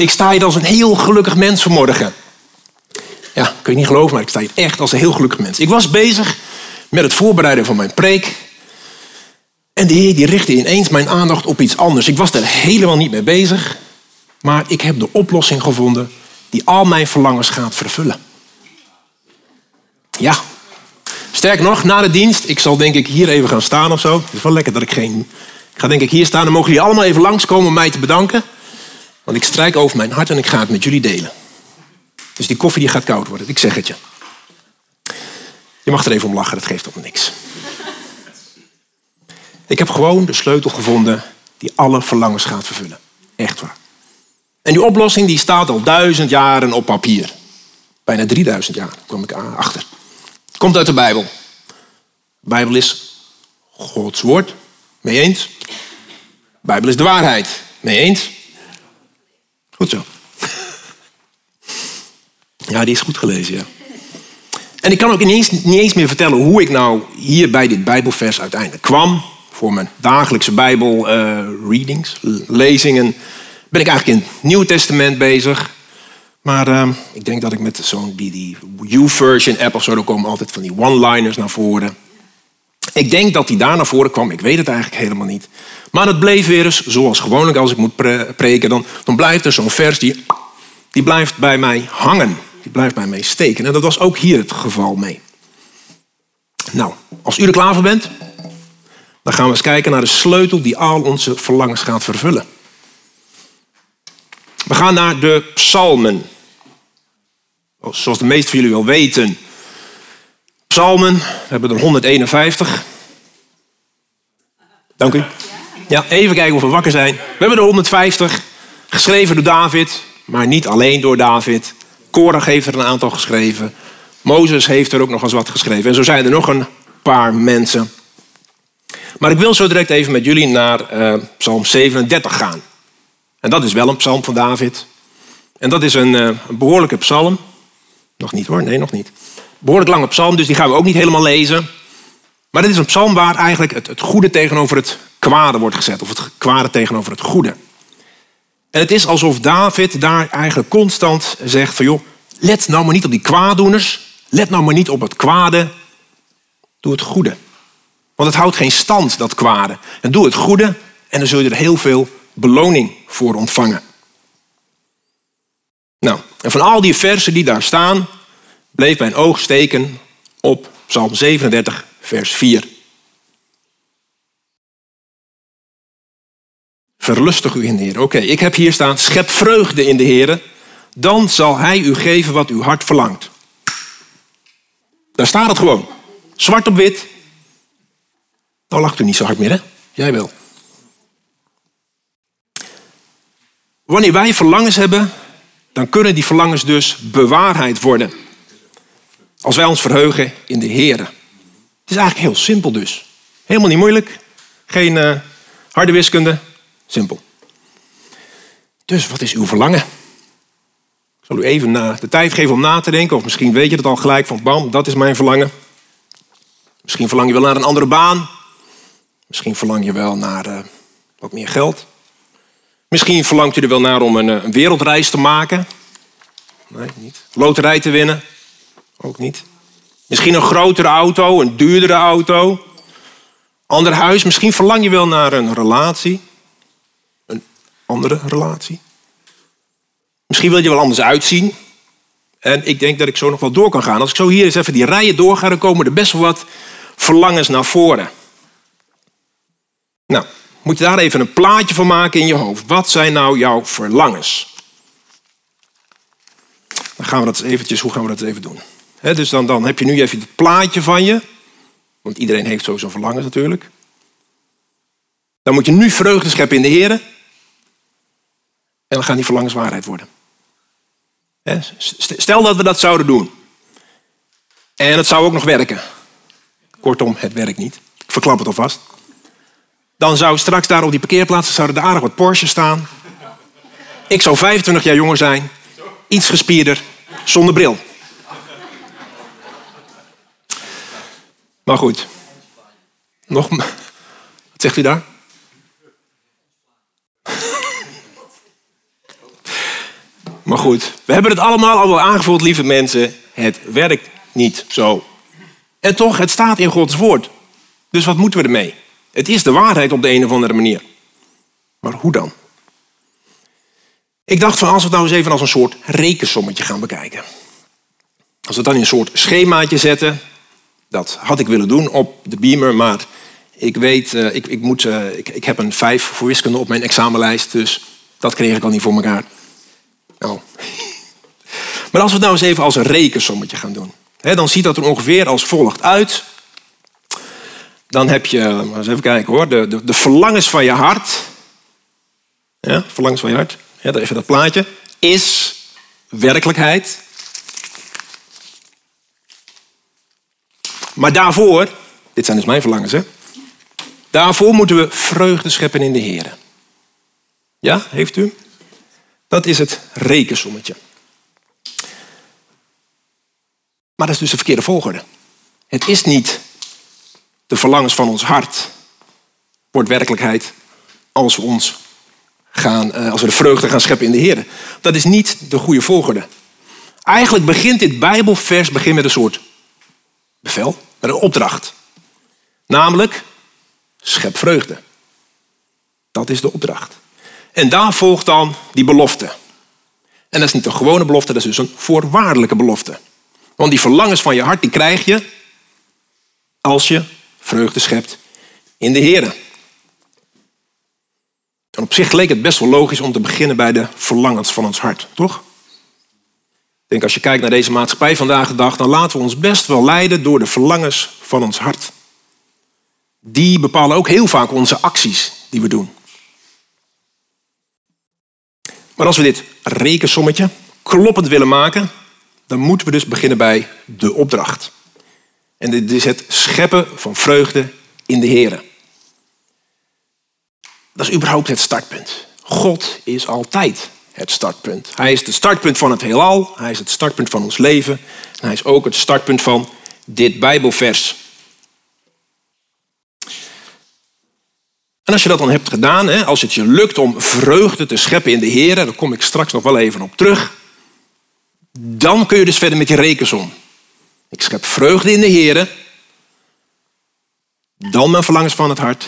Ik sta hier als een heel gelukkig mens vanmorgen. Ja, kun je niet geloven, maar ik sta hier echt als een heel gelukkig mens. Ik was bezig met het voorbereiden van mijn preek. En de Heer die richtte ineens mijn aandacht op iets anders. Ik was daar helemaal niet mee bezig. Maar ik heb de oplossing gevonden die al mijn verlangens gaat vervullen. Ja. Sterk nog, na de dienst, ik zal denk ik hier even gaan staan of zo. Het is wel lekker dat ik geen... Ik ga denk ik hier staan, dan mogen jullie allemaal even langskomen om mij te bedanken. Want ik strijk over mijn hart en ik ga het met jullie delen. Dus die koffie die gaat koud worden, ik zeg het je. Je mag er even om lachen, dat geeft op niks. Ik heb gewoon de sleutel gevonden die alle verlangens gaat vervullen. Echt waar. En die oplossing die staat al duizend jaren op papier. Bijna 3000 jaar kwam ik achter. Komt uit de Bijbel. De Bijbel is Gods woord. Mee eens? De Bijbel is de waarheid. Mee eens? Goed zo. Ja, die is goed gelezen, ja. En ik kan ook niet eens, niet eens meer vertellen hoe ik nou hier bij dit Bijbelvers uiteindelijk kwam. Voor mijn dagelijkse Bijbel-readings, lezingen, ben ik eigenlijk in het Nieuwe Testament bezig. Maar uh, ik denk dat ik met zo'n die, die U-version app of zo, dan komen altijd van die one-liners naar voren. Ik denk dat die daar naar voren kwam, ik weet het eigenlijk helemaal niet. Maar het bleef weer eens, zoals gewoonlijk als ik moet preken, dan, dan blijft er zo'n vers die, die blijft bij mij hangen. Die blijft bij mij steken. En dat was ook hier het geval mee. Nou, als u er klaar voor bent, dan gaan we eens kijken naar de sleutel die al onze verlangens gaat vervullen. We gaan naar de psalmen. Zoals de meesten van jullie wel weten. Psalmen, we hebben er 151. Dank u. Ja, even kijken of we wakker zijn. We hebben er 150, geschreven door David, maar niet alleen door David. Korach heeft er een aantal geschreven. Mozes heeft er ook nog eens wat geschreven. En zo zijn er nog een paar mensen. Maar ik wil zo direct even met jullie naar uh, Psalm 37 gaan. En dat is wel een psalm van David. En dat is een, uh, een behoorlijke psalm. Nog niet hoor, nee, nog niet. Behoorlijk lange psalm, dus die gaan we ook niet helemaal lezen. Maar dit is een psalm waar eigenlijk het, goede tegenover het kwade wordt gezet. Of het kwade tegenover het goede. En het is alsof David daar eigenlijk constant zegt van joh, let nou maar niet op die kwaaddoeners. Let nou maar niet op het kwade. Doe het goede. Want het houdt geen stand, dat kwade. En doe het goede en dan zul je er heel veel beloning voor ontvangen. Nou, en van al die versen die daar staan, bleef mijn oog steken op Psalm 37, vers 4. Verlustig u in de Heer. Oké, ik heb hier staan, schep vreugde in de Heer. Dan zal Hij u geven wat uw hart verlangt. Daar staat het gewoon. Zwart op wit. Nou lacht u niet zo hard meer, hè? Jij wel. Wanneer wij verlangens hebben, dan kunnen die verlangens dus bewaarheid worden. Als wij ons verheugen in de Heer. Het is eigenlijk heel simpel dus. Helemaal niet moeilijk. Geen uh, harde wiskunde. Simpel. Dus wat is uw verlangen? Ik zal u even de tijd geven om na te denken. Of misschien weet je het al gelijk van bam, dat is mijn verlangen. Misschien verlang je wel naar een andere baan. Misschien verlang je wel naar uh, wat meer geld. Misschien verlangt u er wel naar om een, eh, wereldreis te maken. Nee, niet. Loterij te winnen. Ook niet. Misschien een grotere auto, een duurdere auto. Ander huis. Misschien verlang je wel naar een relatie. Een andere relatie. Misschien wil je wel anders uitzien. En ik denk dat ik zo nog wel door kan gaan. Als ik zo hier eens even die rijen doorga, dan komen er best wel wat verlangens naar voren. Nou, moet je daar even een plaatje van maken in je hoofd. Wat zijn nou jouw verlangens? Dan gaan we dat eventjes, hoe gaan we dat even doen? Dus dan, dan heb je nu even het plaatje van je. Want iedereen heeft sowieso verlangens natuurlijk. Dan moet je nu vreugde scheppen in de Heer. En dan gaan die verlangens waarheid worden. Stel dat we dat zouden doen. En het zou ook nog werken. Kortom, het werkt niet. Ik verklap het alvast. Dan zou straks daar op die parkeerplaats zouden er aardig wat Porsche staan. Ik zou 25 jaar jonger zijn. Iets gespierder. Zonder bril. Maar goed. Nog. Wat zegt u daar? Maar goed, we hebben het allemaal al wel aangevuld, lieve mensen. Het werkt niet zo. En toch, het staat in Gods woord. Dus wat moeten we ermee? Het is de waarheid op de een of andere manier. Maar hoe dan? Ik dacht van als we het nou eens even als een soort rekensommetje gaan bekijken. Als we het dan in een soort schemaatje zetten. Dat had ik willen doen op de beamer, maar ik weet, uh, ik, ik, moet, uh, ik, ik heb een vijf voor wiskunde op mijn examenlijst. Dus dat kreeg ik al niet voor elkaar. Oh. Maar als we het nou eens even als een rekensommetje gaan doen. Hè, dan ziet dat er ongeveer als volgt uit. Dan heb je, eens even kijken hoor, de, de, de verlangens van je hart. Ja, verlangens van je hart. Ja, even dat plaatje. Is werkelijkheid. Maar daarvoor, dit zijn dus mijn verlangens hè. Daarvoor moeten we vreugde scheppen in de Heer. Ja, heeft u? Dat is het rekensommetje. Maar dat is dus de verkeerde volgorde. Het is niet de verlangens van ons hart wordt werkelijkheid als we ons gaan, eh, als we de vreugde gaan scheppen in de Heer. Dat is niet de goede volgorde. Eigenlijk begint dit Bijbelvers begint met een soort bevel, met een opdracht. Namelijk, schep vreugde. Dat is de opdracht. En daar volgt dan die belofte. En dat is niet een gewone belofte, dat is dus een voorwaardelijke belofte. Want die verlangens van je hart, die krijg je als je vreugde schept in de Heer. En op zich leek het best wel logisch om te beginnen bij de verlangens van ons hart, toch? Denk als je kijkt naar deze maatschappij vandaag de dag, dan laten we ons best wel leiden door de verlangens van ons hart. Die bepalen ook heel vaak onze acties die we doen. Maar als we dit rekensommetje kloppend willen maken, dan moeten we dus beginnen bij de opdracht. En dit is het scheppen van vreugde in de Heer. Dat is überhaupt het startpunt. God is altijd het startpunt. Hij is het startpunt van het heelal. Hij is het startpunt van ons leven. En hij is ook het startpunt van dit Bijbelvers. En als je dat dan hebt gedaan, als het je lukt om vreugde te scheppen in de Heer, daar kom ik straks nog wel even op terug, dan kun je dus verder met die rekensom. Ik schep vreugde in de Heer, dan mijn verlangens van het hart,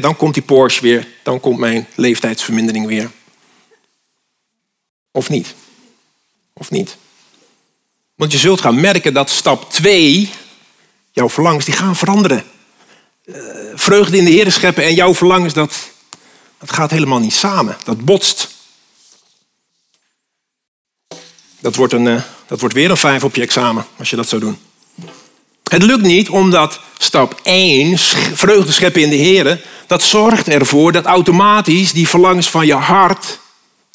dan komt die Porsche weer, dan komt mijn leeftijdsvermindering weer. Of niet? Of niet? Want je zult gaan merken dat stap 2, jouw verlangens, die gaan veranderen. Uh, vreugde in de Heer scheppen en jouw verlangens, dat, dat gaat helemaal niet samen. Dat botst. Dat wordt, een, uh, dat wordt weer een vijf op je examen, als je dat zou doen. Het lukt niet omdat stap 1, vreugde scheppen in de Heer, dat zorgt ervoor dat automatisch die verlangens van je hart,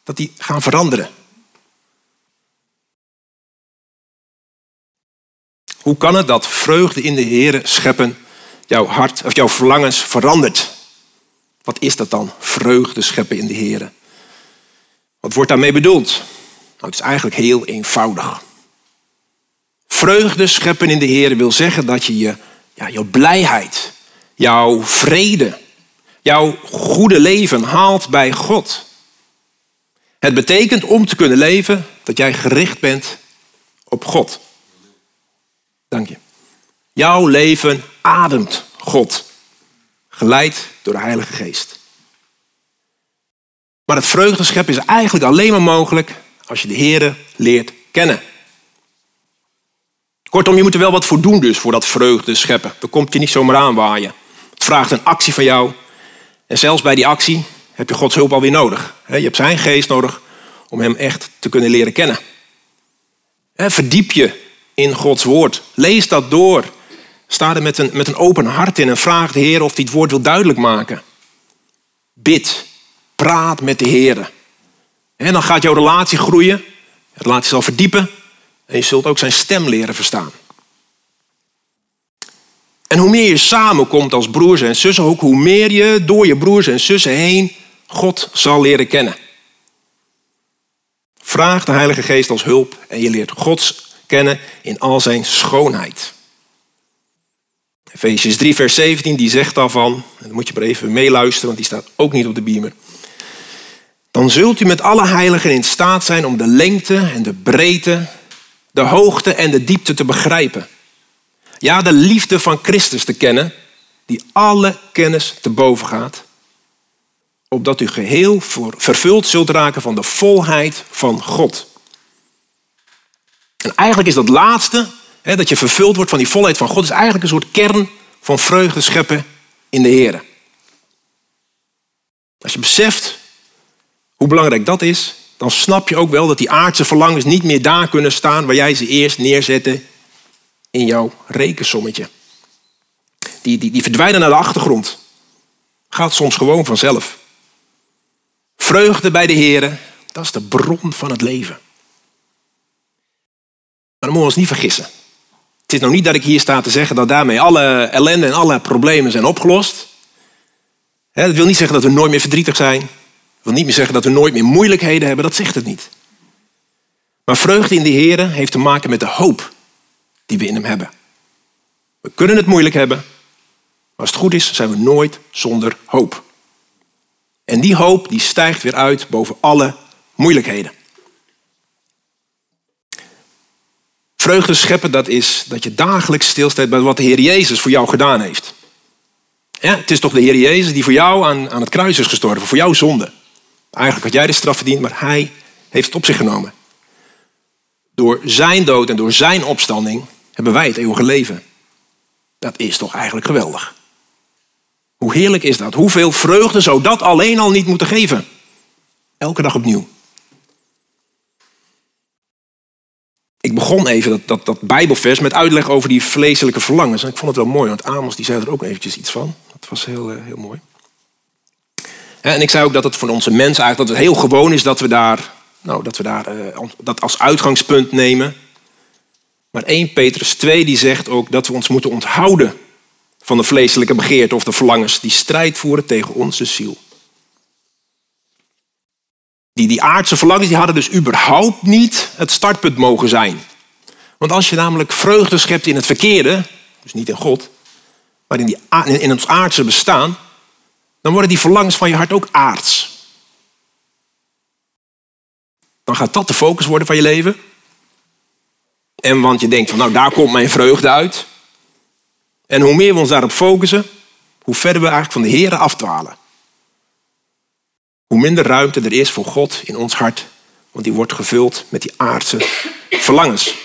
dat die gaan veranderen. Hoe kan het dat vreugde in de Heer scheppen jouw hart of jouw verlangens verandert? Wat is dat dan? Vreugde scheppen in de Heer. Wat wordt daarmee bedoeld? Nou, het is eigenlijk heel eenvoudig. Vreugde scheppen in de Heer wil zeggen dat je, je ja, jouw blijheid, jouw vrede, jouw goede leven haalt bij God. Het betekent om te kunnen leven dat jij gericht bent op God. Dank je. Jouw leven ademt God, geleid door de Heilige Geest. Maar het vreugdeschep is eigenlijk alleen maar mogelijk als je de Heer leert kennen. Kortom, je moet er wel wat voor doen dus, voor dat vreugde scheppen. Dat komt je niet zomaar aanwaaien. Het vraagt een actie van jou. En zelfs bij die actie heb je Gods hulp alweer nodig. Je hebt zijn geest nodig om hem echt te kunnen leren kennen. Verdiep je in Gods woord. Lees dat door. Sta er met een, met een open hart in en vraag de Heer of hij het woord wil duidelijk maken. Bid. Praat met de Heer. En dan gaat jouw relatie groeien. De relatie zal verdiepen. En je zult ook zijn stem leren verstaan. En hoe meer je samenkomt als broers en zussen, ook hoe meer je door je broers en zussen heen God zal leren kennen. Vraag de Heilige Geest als hulp en je leert Gods kennen in al zijn schoonheid. Efesius 3, vers 17, die zegt daarvan, dan moet je maar even meeluisteren, want die staat ook niet op de beamer. dan zult u met alle heiligen in staat zijn om de lengte en de breedte, de hoogte en de diepte te begrijpen. Ja, de liefde van Christus te kennen, die alle kennis te boven gaat, opdat u geheel vervuld zult raken van de volheid van God. En eigenlijk is dat laatste, hè, dat je vervuld wordt van die volheid van God, is eigenlijk een soort kern van vreugde scheppen in de Heer. Als je beseft hoe belangrijk dat is, dan snap je ook wel dat die aardse verlangens niet meer daar kunnen staan waar jij ze eerst neerzette in jouw rekensommetje. Die, die, die verdwijnen naar de achtergrond. Gaat soms gewoon vanzelf. Vreugde bij de Heer, dat is de bron van het leven. Maar dan moeten we ons niet vergissen. Het is nog niet dat ik hier sta te zeggen dat daarmee alle ellende en alle problemen zijn opgelost. Dat wil niet zeggen dat we nooit meer verdrietig zijn. Dat wil niet meer zeggen dat we nooit meer moeilijkheden hebben. Dat zegt het niet. Maar vreugde in de Heer heeft te maken met de hoop die we in hem hebben. We kunnen het moeilijk hebben. Maar als het goed is, zijn we nooit zonder hoop. En die hoop die stijgt weer uit boven alle moeilijkheden. Vreugde scheppen, dat is dat je dagelijks stilstaat bij wat de Heer Jezus voor jou gedaan heeft. Ja, het is toch de Heer Jezus die voor jou aan, aan het kruis is gestorven, voor jouw zonde. Eigenlijk had jij de straf verdiend, maar Hij heeft het op zich genomen. Door zijn dood en door zijn opstanding hebben wij het eeuwige leven. Dat is toch eigenlijk geweldig. Hoe heerlijk is dat? Hoeveel vreugde zou dat alleen al niet moeten geven? Elke dag opnieuw. Ik begon even dat, dat, dat Bijbelvers met uitleg over die vleeselijke verlangens. En ik vond het wel mooi, want Amos die zei er ook eventjes iets van. Dat was heel, eh, heel mooi. En ik zei ook dat het voor onze mensen eigenlijk dat het heel gewoon is dat we daar, nou, dat, we daar eh, dat als uitgangspunt nemen. Maar 1 Petrus 2 die zegt ook dat we ons moeten onthouden van de vleeselijke begeerte of de verlangens die strijd voeren tegen onze ziel. Die, die aardse verlangens die hadden dus überhaupt niet het startpunt mogen zijn. Want als je namelijk vreugde schept in het verkeerde, dus niet in God, maar in, die, in ons aardse bestaan, dan worden die verlangens van je hart ook aards. Dan gaat dat de focus worden van je leven. En want je denkt van nou daar komt mijn vreugde uit. En hoe meer we ons daarop focussen, hoe verder we eigenlijk van de Heer afdwalen. Hoe minder ruimte er is voor God in ons hart, want die wordt gevuld met die aardse verlangens.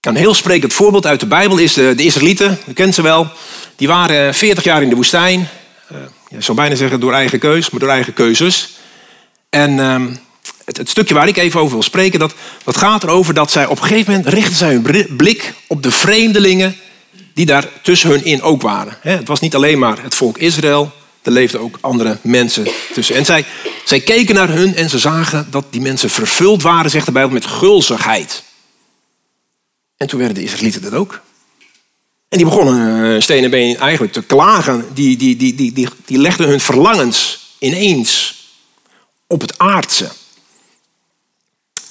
Een heel sprekend voorbeeld uit de Bijbel is de, de Israëlieten, u kent ze wel. Die waren 40 jaar in de woestijn. Uh, je zou bijna zeggen door eigen keus, maar door eigen keuzes. En ehm, het, stukje waar ik even over wil spreken, dat, dat gaat erover dat zij op een gegeven moment richten zij hun blik op de vreemdelingen die daar tussen hun in ook waren. Het was niet alleen maar het volk Israël, er leefden ook andere mensen tussen. En zij, zij keken naar hun en ze zagen dat die mensen vervuld waren, zegt de Bijbel, met gulzigheid. En toen werden de Israëlieten dat ook. En die begonnen eh, steen en been eigenlijk te klagen. Die, die, die, die, die, die legden hun verlangens ineens op het aardse.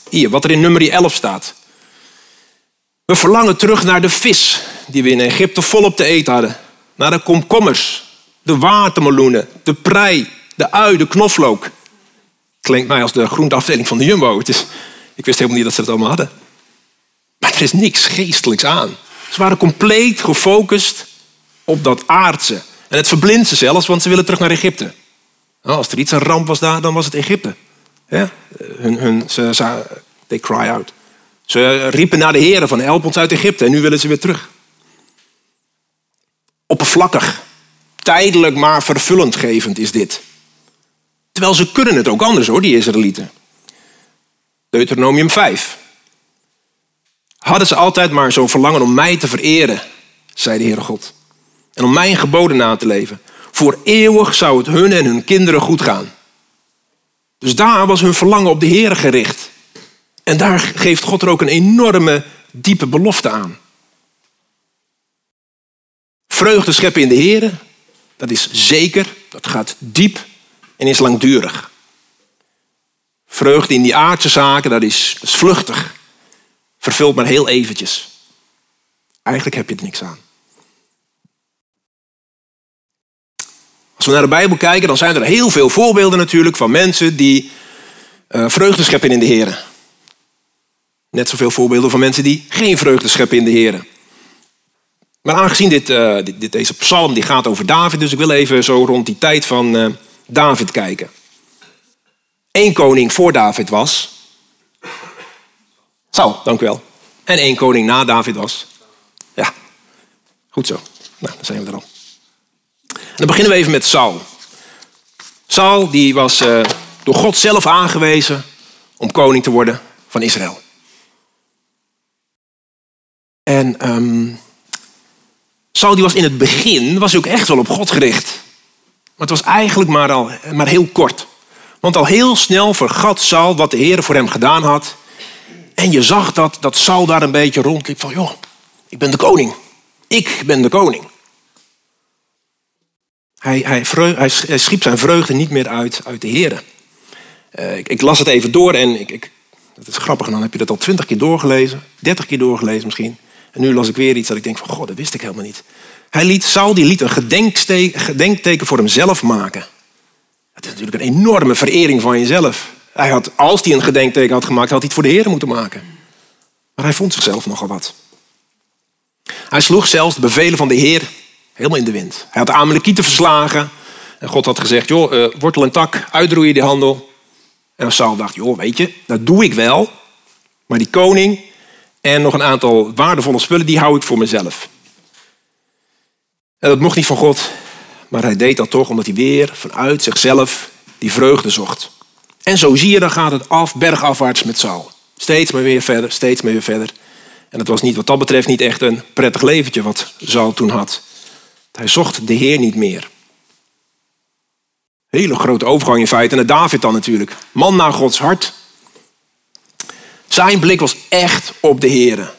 Hier, wat er in nummer 11 staat. We verlangen terug naar de vis die we in Egypte volop te eten hadden. Naar de komkommers, de watermeloenen, de prei, de ui, de knoflook. Klinkt mij als de groenteafdeling van de Jumbo. Het is, ik wist helemaal niet dat ze het allemaal hadden. Maar er is niks geestelijks aan. Ze waren compleet gefocust op dat aardse. En het verblindt ze zelfs, want ze willen terug naar Egypte. Nou, als er iets een ramp was daar, dan was het Egypte. Hun, hun, ze, ze, they cry out. Ze riepen naar de heren van help ons uit Egypte en nu willen ze weer terug. Oppervlakkig, tijdelijk maar vervullend gevend is dit. Terwijl ze kunnen het ook anders hoor, die Israëlieten. Deuteronomium 5. Hadden ze altijd maar zo'n verlangen om mij te vereren, zei de Heere God. En om mijn geboden na te leven. Voor eeuwig zou het hun en hun kinderen goed gaan. Dus daar was hun verlangen op de Heer gericht. En daar geeft God er ook een enorme, diepe belofte aan. Vreugde scheppen in de Heer, dat is zeker, dat gaat diep en is langdurig. Vreugde in die aardse zaken, dat is, dat is vluchtig. Vervult maar heel eventjes. Eigenlijk heb je er niks aan. Als we naar de Bijbel kijken, dan zijn er heel veel voorbeelden natuurlijk van mensen die uh, vreugde scheppen in de Heer. Net zoveel voorbeelden van mensen die geen vreugde scheppen in de Heer. Maar aangezien dit, uh, dit, deze psalm die gaat over David, dus ik wil even zo rond die tijd van uh, David kijken. Eén koning voor David was. Saul, dank u wel. En één koning na David was. Ja, goed zo. Nou, dan zijn we er al. Dan beginnen we even met Saul. Saul die was uh, door God zelf aangewezen om koning te worden van Israël. En um, Saul die was in het begin was ook echt wel op God gericht. Maar het was eigenlijk maar, al, maar heel kort. Want al heel snel vergat Saul wat de Heer voor hem gedaan had. En je zag dat, dat Saul daar een beetje rondliep van, joh, ik ben de koning. Ik ben de koning. Hij, hij, schiep zijn vreugde niet meer uit, uit de Heer. Uh, ik, las het even door en ik, ik, dat is grappig, dan heb je dat al twintig keer doorgelezen, dertig keer doorgelezen misschien. En nu las ik weer iets dat ik denk van, god, dat wist ik helemaal niet. Hij liet, Saul die liet een gedenkteken voor hemzelf maken. Dat is natuurlijk een enorme verering van jezelf. Hij had, als hij een gedenkteken had gemaakt, had hij het voor de Heer moeten maken. Maar hij vond zichzelf nogal wat. Hij sloeg zelfs de bevelen van de Heer helemaal in de wind. Hij had de Amalekieten verslagen. En God had gezegd, joh, uh, wortel en tak, uitroeien die handel. En Saul dacht, joh, weet je, dat doe ik wel. Maar die koning en nog een aantal waardevolle spullen, die hou ik voor mezelf. En dat mocht niet van God, maar hij deed dat toch omdat hij weer vanuit zichzelf die vreugde zocht. En zo zie je, dan gaat het af, bergafwaarts met Saul. Steeds maar weer verder, steeds maar weer verder. En het was niet, wat dat betreft niet echt een prettig leventje wat Saul toen had. Hij zocht de Heer niet meer. Hele grote overgang in feite. En David dan natuurlijk. Man naar Gods hart. Zijn blik was echt op de Heer.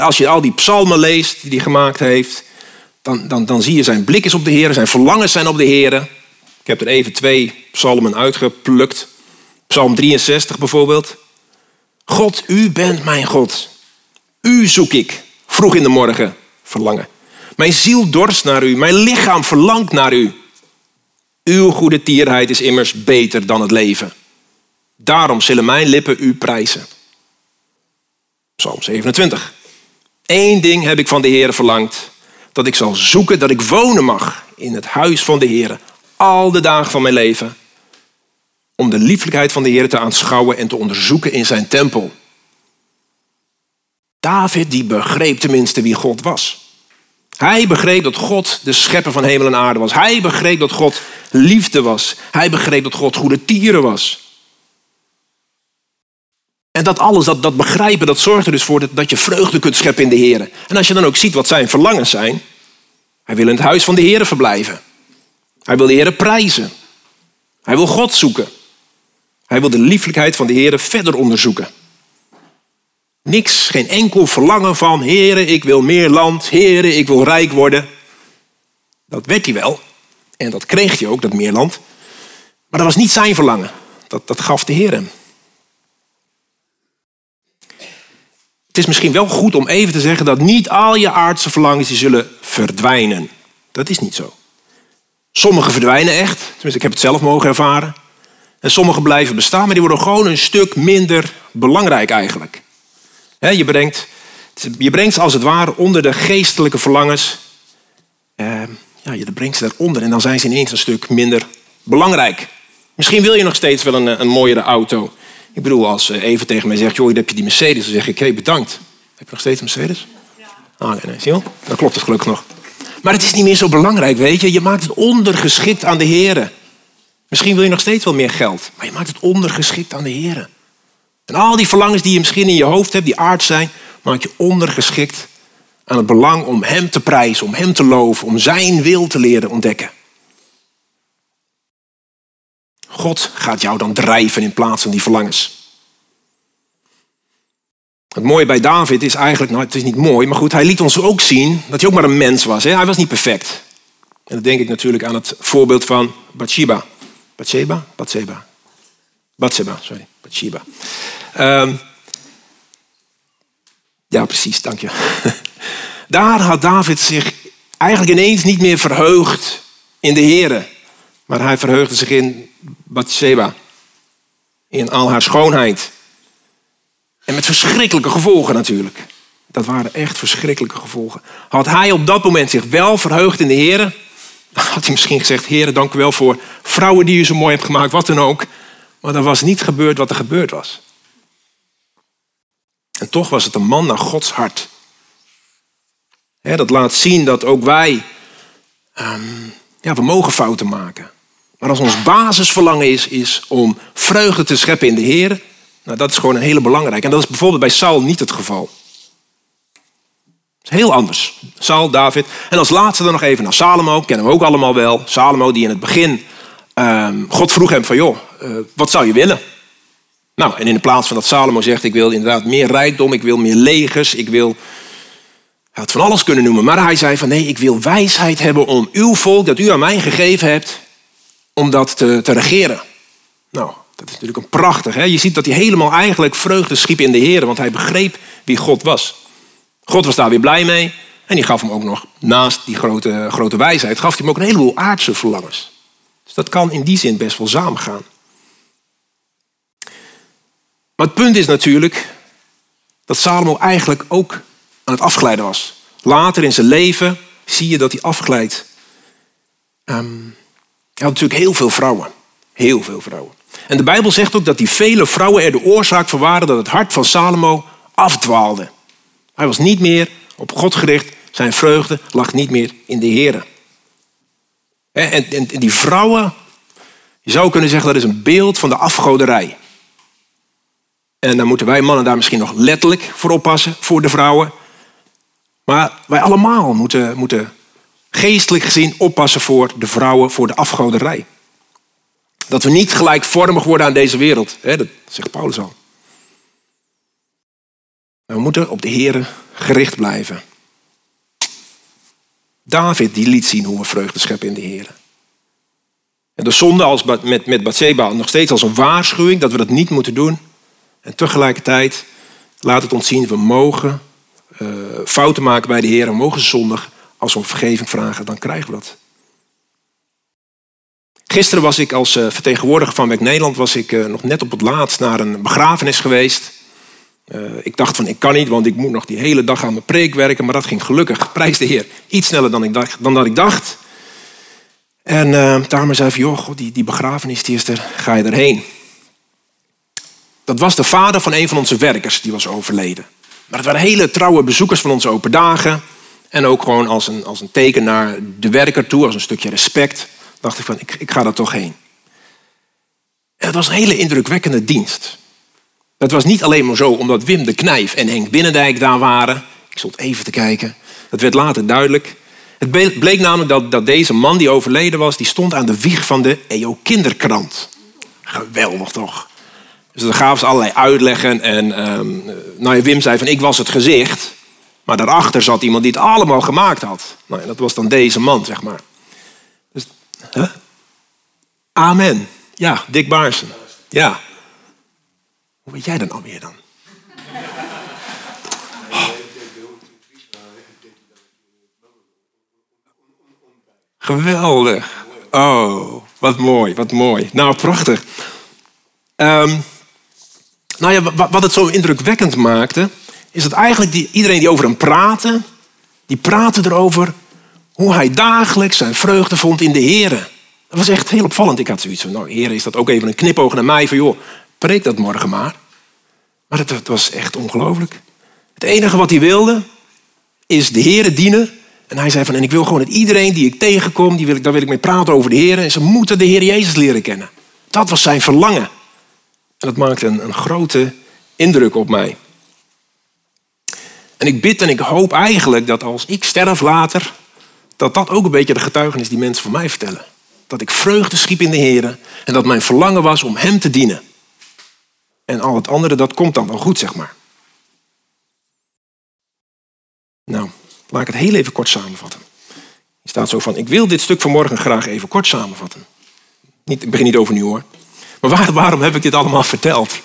Als je al die psalmen leest die hij gemaakt heeft, dan, dan, dan zie je zijn blik is op de Heer, zijn verlangens zijn op de Heer. Ik heb er even twee psalmen uitgeplukt. Psalm 63 bijvoorbeeld. God, u bent mijn God. U zoek ik, vroeg in de morgen, verlangen. Mijn ziel dorst naar u, mijn lichaam verlangt naar u. Uw goede tierheid is immers beter dan het leven. Daarom zullen mijn lippen u prijzen. Psalm 27. Eén ding heb ik van de Heer verlangd, dat ik zal zoeken dat ik wonen mag in het huis van de Heer al de dagen van mijn leven, om de lieflijkheid van de Heer te aanschouwen en te onderzoeken in zijn tempel. David die begreep tenminste wie God was. Hij begreep dat God de schepper van hemel en aarde was. Hij begreep dat God liefde was. Hij begreep dat God goede tieren was. En dat alles, dat, dat begrijpen, dat zorgt er dus voor dat, dat je vreugde kunt scheppen in de Heer. En als je dan ook ziet wat zijn verlangens zijn. Hij wil in het huis van de Heer verblijven. Hij wil de Heer prijzen. Hij wil God zoeken. Hij wil de lieflijkheid van de Heer verder onderzoeken. Niks, geen enkel verlangen van, heren, ik wil meer land, heren, ik wil rijk worden. Dat werd hij wel. En dat kreeg hij ook, dat meer land. Maar dat was niet zijn verlangen. Dat, dat gaf de Heer hem. Het is misschien wel goed om even te zeggen dat niet al je aardse verlangens die zullen verdwijnen. Dat is niet zo. Sommige verdwijnen echt, tenminste ik heb het zelf mogen ervaren. En sommige blijven bestaan, maar die worden gewoon een stuk minder belangrijk eigenlijk. Je, brengt, je brengt ze als het ware onder de geestelijke verlangens. Eh, ja, je brengt ze daaronder en dan zijn ze ineens een stuk minder belangrijk. Misschien wil je nog steeds wel een, een mooiere auto. Ik bedoel, als eh, even tegen mij zegt, joh, heb je die Mercedes, dan zeg ik, hé, hey, bedankt. Heb je nog steeds een Mercedes? Ja. Ah, nee, nee, zie je wel? Dan klopt het gelukkig nog. Maar het is niet meer zo belangrijk, weet je. Je maakt het ondergeschikt aan de heren. Misschien wil je nog steeds wel meer geld, maar je maakt het ondergeschikt aan de heren. En al die verlangens die je misschien in je hoofd hebt, die aard zijn, maak je ondergeschikt aan het belang om Hem te prijzen, om Hem te loven, om Zijn wil te leren ontdekken. God gaat jou dan drijven in plaats van die verlangens. Het mooie bij David is eigenlijk, nou het is niet mooi, maar goed, hij liet ons ook zien dat hij ook maar een mens was. Hè? Hij was niet perfect. En dan denk ik natuurlijk aan het voorbeeld van Bathsheba. Bathsheba? Bathsheba. Bathsheba, sorry. Um, ja, precies, dank je. Daar had David zich eigenlijk ineens niet meer verheugd in de Here. Maar hij verheugde zich in Bathsheba. In al haar schoonheid. En met verschrikkelijke gevolgen natuurlijk. Dat waren echt verschrikkelijke gevolgen. Had hij op dat moment zich wel verheugd in de dan had hij misschien gezegd: Heer, dank u wel voor vrouwen die u zo mooi hebt gemaakt, wat dan ook. Maar er was niet gebeurd wat er gebeurd was. En toch was het een man naar Gods hart. dat laat zien dat ook wij, ehm, ja, we mogen fouten maken. Maar als ons basisverlangen is, is om vreugde te scheppen in de Heer, nou, dat is gewoon een hele belangrijke. En dat is bijvoorbeeld bij Saul niet het geval. Heel anders. Saul, David. En als laatste dan nog even naar Salomo. Kennen we ook allemaal wel. Salomo die in het begin... Um, God vroeg hem van, joh, uh, wat zou je willen? Nou, en in de plaats van dat Salomo zegt... ik wil inderdaad meer rijkdom, ik wil meer legers, ik wil... Hij had van alles kunnen noemen. Maar hij zei van, nee, ik wil wijsheid hebben om uw volk... dat u aan mij gegeven hebt, om dat te, te regeren. Nou, dat is natuurlijk een prachtig. Hè? Je ziet dat hij helemaal eigenlijk vreugde schiep in de Heer... want hij begreep wie God was. God was daar weer blij mee. En die gaf hem ook nog, naast die grote, grote wijsheid, gaf hij hem ook een heleboel aardse verlangens. Dat kan in die zin best wel samengaan. Maar het punt is natuurlijk dat Salomo eigenlijk ook aan het afglijden was. Later in zijn leven zie je dat hij afglijdt. Um, hij had natuurlijk heel veel vrouwen. Heel veel vrouwen. En de Bijbel zegt ook dat die vele vrouwen er de oorzaak van waren dat het hart van Salomo afdwaalde. Hij was niet meer op God gericht. Zijn vreugde lag niet meer in de Heer. En, en, die vrouwen, je zou kunnen zeggen dat is een beeld van de afgoderij. En dan moeten wij mannen daar misschien nog letterlijk voor oppassen, voor de vrouwen. Maar wij allemaal moeten, moeten geestelijk gezien oppassen voor de vrouwen, voor de afgoderij. Dat we niet gelijkvormig worden aan deze wereld. Dat zegt Paulus al. We moeten op de Heer gericht blijven. David die liet zien hoe we vreugde scheppen in de Heer. En de zonde als met, met Bathsheba nog steeds als een waarschuwing dat we dat niet moeten doen. En tegelijkertijd laat het ons zien, we mogen uh, fouten maken bij de Heer. We mogen zondig. Als we om vergeving vragen, dan krijgen we dat. Gisteren was ik als uh, vertegenwoordiger van Werk Nederland was ik, uh, nog net op het laatst naar een begrafenis geweest. Uh, ik dacht van ik kan niet, want ik moet nog die hele dag aan mijn preek werken. Maar dat ging gelukkig, prijs de Heer, iets sneller dan, ik dan dat ik dacht. En uh, daarom zei van, joh, die, die begrafenis die is er, ga je erheen. Dat was de vader van een van onze werkers, die was overleden. Maar het waren hele trouwe bezoekers van onze open dagen. En ook gewoon als een, als een teken naar de werker toe, als een stukje respect. Dacht ik van, ik, ik ga daar toch heen. En het was een hele indrukwekkende dienst. Het was niet alleen maar zo omdat Wim de Knijf en Henk Binnendijk daar waren. Ik stond even te kijken. Dat werd later duidelijk. Het bleek namelijk dat, dat deze man die overleden was, die stond aan de wieg van de EO Kinderkrant. Geweldig toch? Dus dan gaven ze allerlei uitleggen. En um, nou ja, Wim zei van ik was het gezicht. Maar daarachter zat iemand die het allemaal gemaakt had. Nou, dat was dan deze man, zeg maar. Dus, huh? Amen. Ja, Dick Baarsen. Ja. Hoe weet jij dan alweer dan? Geweldig. Oh, wat mooi, wat mooi. Nou, prachtig. Um, nou ja, wat het zo indrukwekkend maakte, is dat eigenlijk die, iedereen die over hem praatte, die praatte erover hoe hij dagelijks zijn vreugde vond in de Heer. Dat was echt heel opvallend. Ik had zoiets van, nou Heer, is dat ook even een knipoog naar mij van, joh, preek dat morgen maar. Maar het, het was echt ongelooflijk. Het enige wat hij wilde, is de Heer dienen. En hij zei van, en ik wil gewoon dat iedereen die ik tegenkom, die wil ik, daar wil ik mee praten over de Heer. En ze moeten de Heer Jezus leren kennen. Dat was zijn verlangen. En dat maakte een, een grote indruk op mij. En ik bid en ik hoop eigenlijk dat als ik sterf later, dat dat ook een beetje de getuigenis die mensen van mij vertellen. Dat ik vreugde schiep in de Heer en dat mijn verlangen was om Hem te dienen. En al het andere, dat komt dan wel goed, zeg maar. Nou, laat ik het heel even kort samenvatten. Je staat zo van, ik wil dit stuk vanmorgen graag even kort samenvatten. Niet, ik begin niet over nu hoor. Maar waarom heb ik dit allemaal verteld?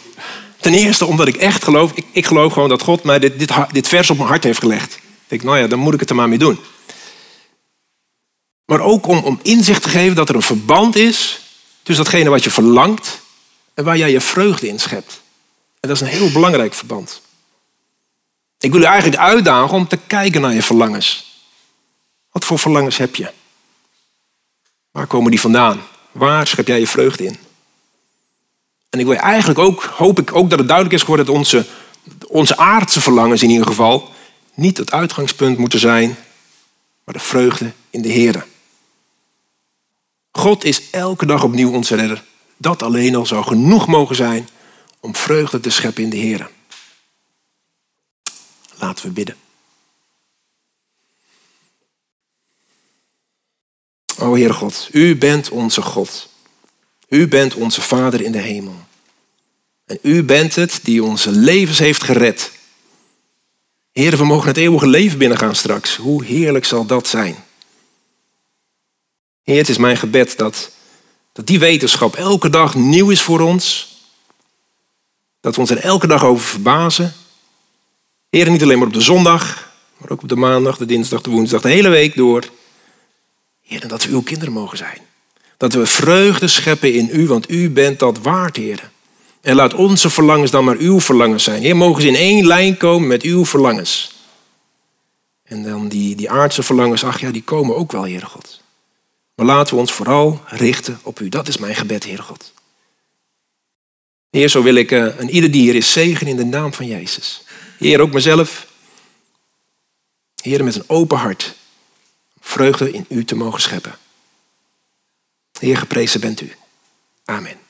Ten eerste omdat ik echt geloof, ik, ik geloof gewoon dat God mij dit, dit, dit vers op mijn hart heeft gelegd. Ik denk, nou ja, dan moet ik het er maar mee doen. Maar ook om, om inzicht te geven dat er een verband is tussen datgene wat je verlangt en waar jij je vreugde in schept. En dat is een heel belangrijk verband. Ik wil u eigenlijk uitdagen om te kijken naar je verlangens. Wat voor verlangens heb je? Waar komen die vandaan? Waar schep jij je vreugde in? En ik wil eigenlijk ook, hoop ik ook dat het duidelijk is geworden dat onze, onze aardse verlangens in ieder geval niet het uitgangspunt moeten zijn, maar de vreugde in de Heer. God is elke dag opnieuw onze redder. Dat alleen al zou genoeg mogen zijn om vreugde te scheppen in de Heer. Laten we bidden. O Heere God, U bent onze God. U bent onze Vader in de hemel. En U bent het die onze levens heeft gered. Heer, we mogen het eeuwige leven binnengaan straks. Hoe heerlijk zal dat zijn? Heer, het is mijn gebed dat, dat die wetenschap elke dag nieuw is voor ons. Dat we ons er elke dag over verbazen. Heer, niet alleen maar op de zondag, maar ook op de maandag, de dinsdag, de woensdag, de hele week door. Heer, dat we uw kinderen mogen zijn. Dat we vreugde scheppen in u, want u bent dat waard, Heer. En laat onze verlangens dan maar uw verlangens zijn. Heer, mogen ze in één lijn komen met uw verlangens. En dan die, die aardse verlangens, ach ja, die komen ook wel, Heere God. Maar laten we ons vooral richten op u. Dat is mijn gebed, Heere God. Heer, zo wil ik uh, een ieder die hier is zegen in de naam van Jezus. Heer, ook mezelf. Heer, met een open hart. Vreugde in u te mogen scheppen. Heer, geprezen bent u. Amen.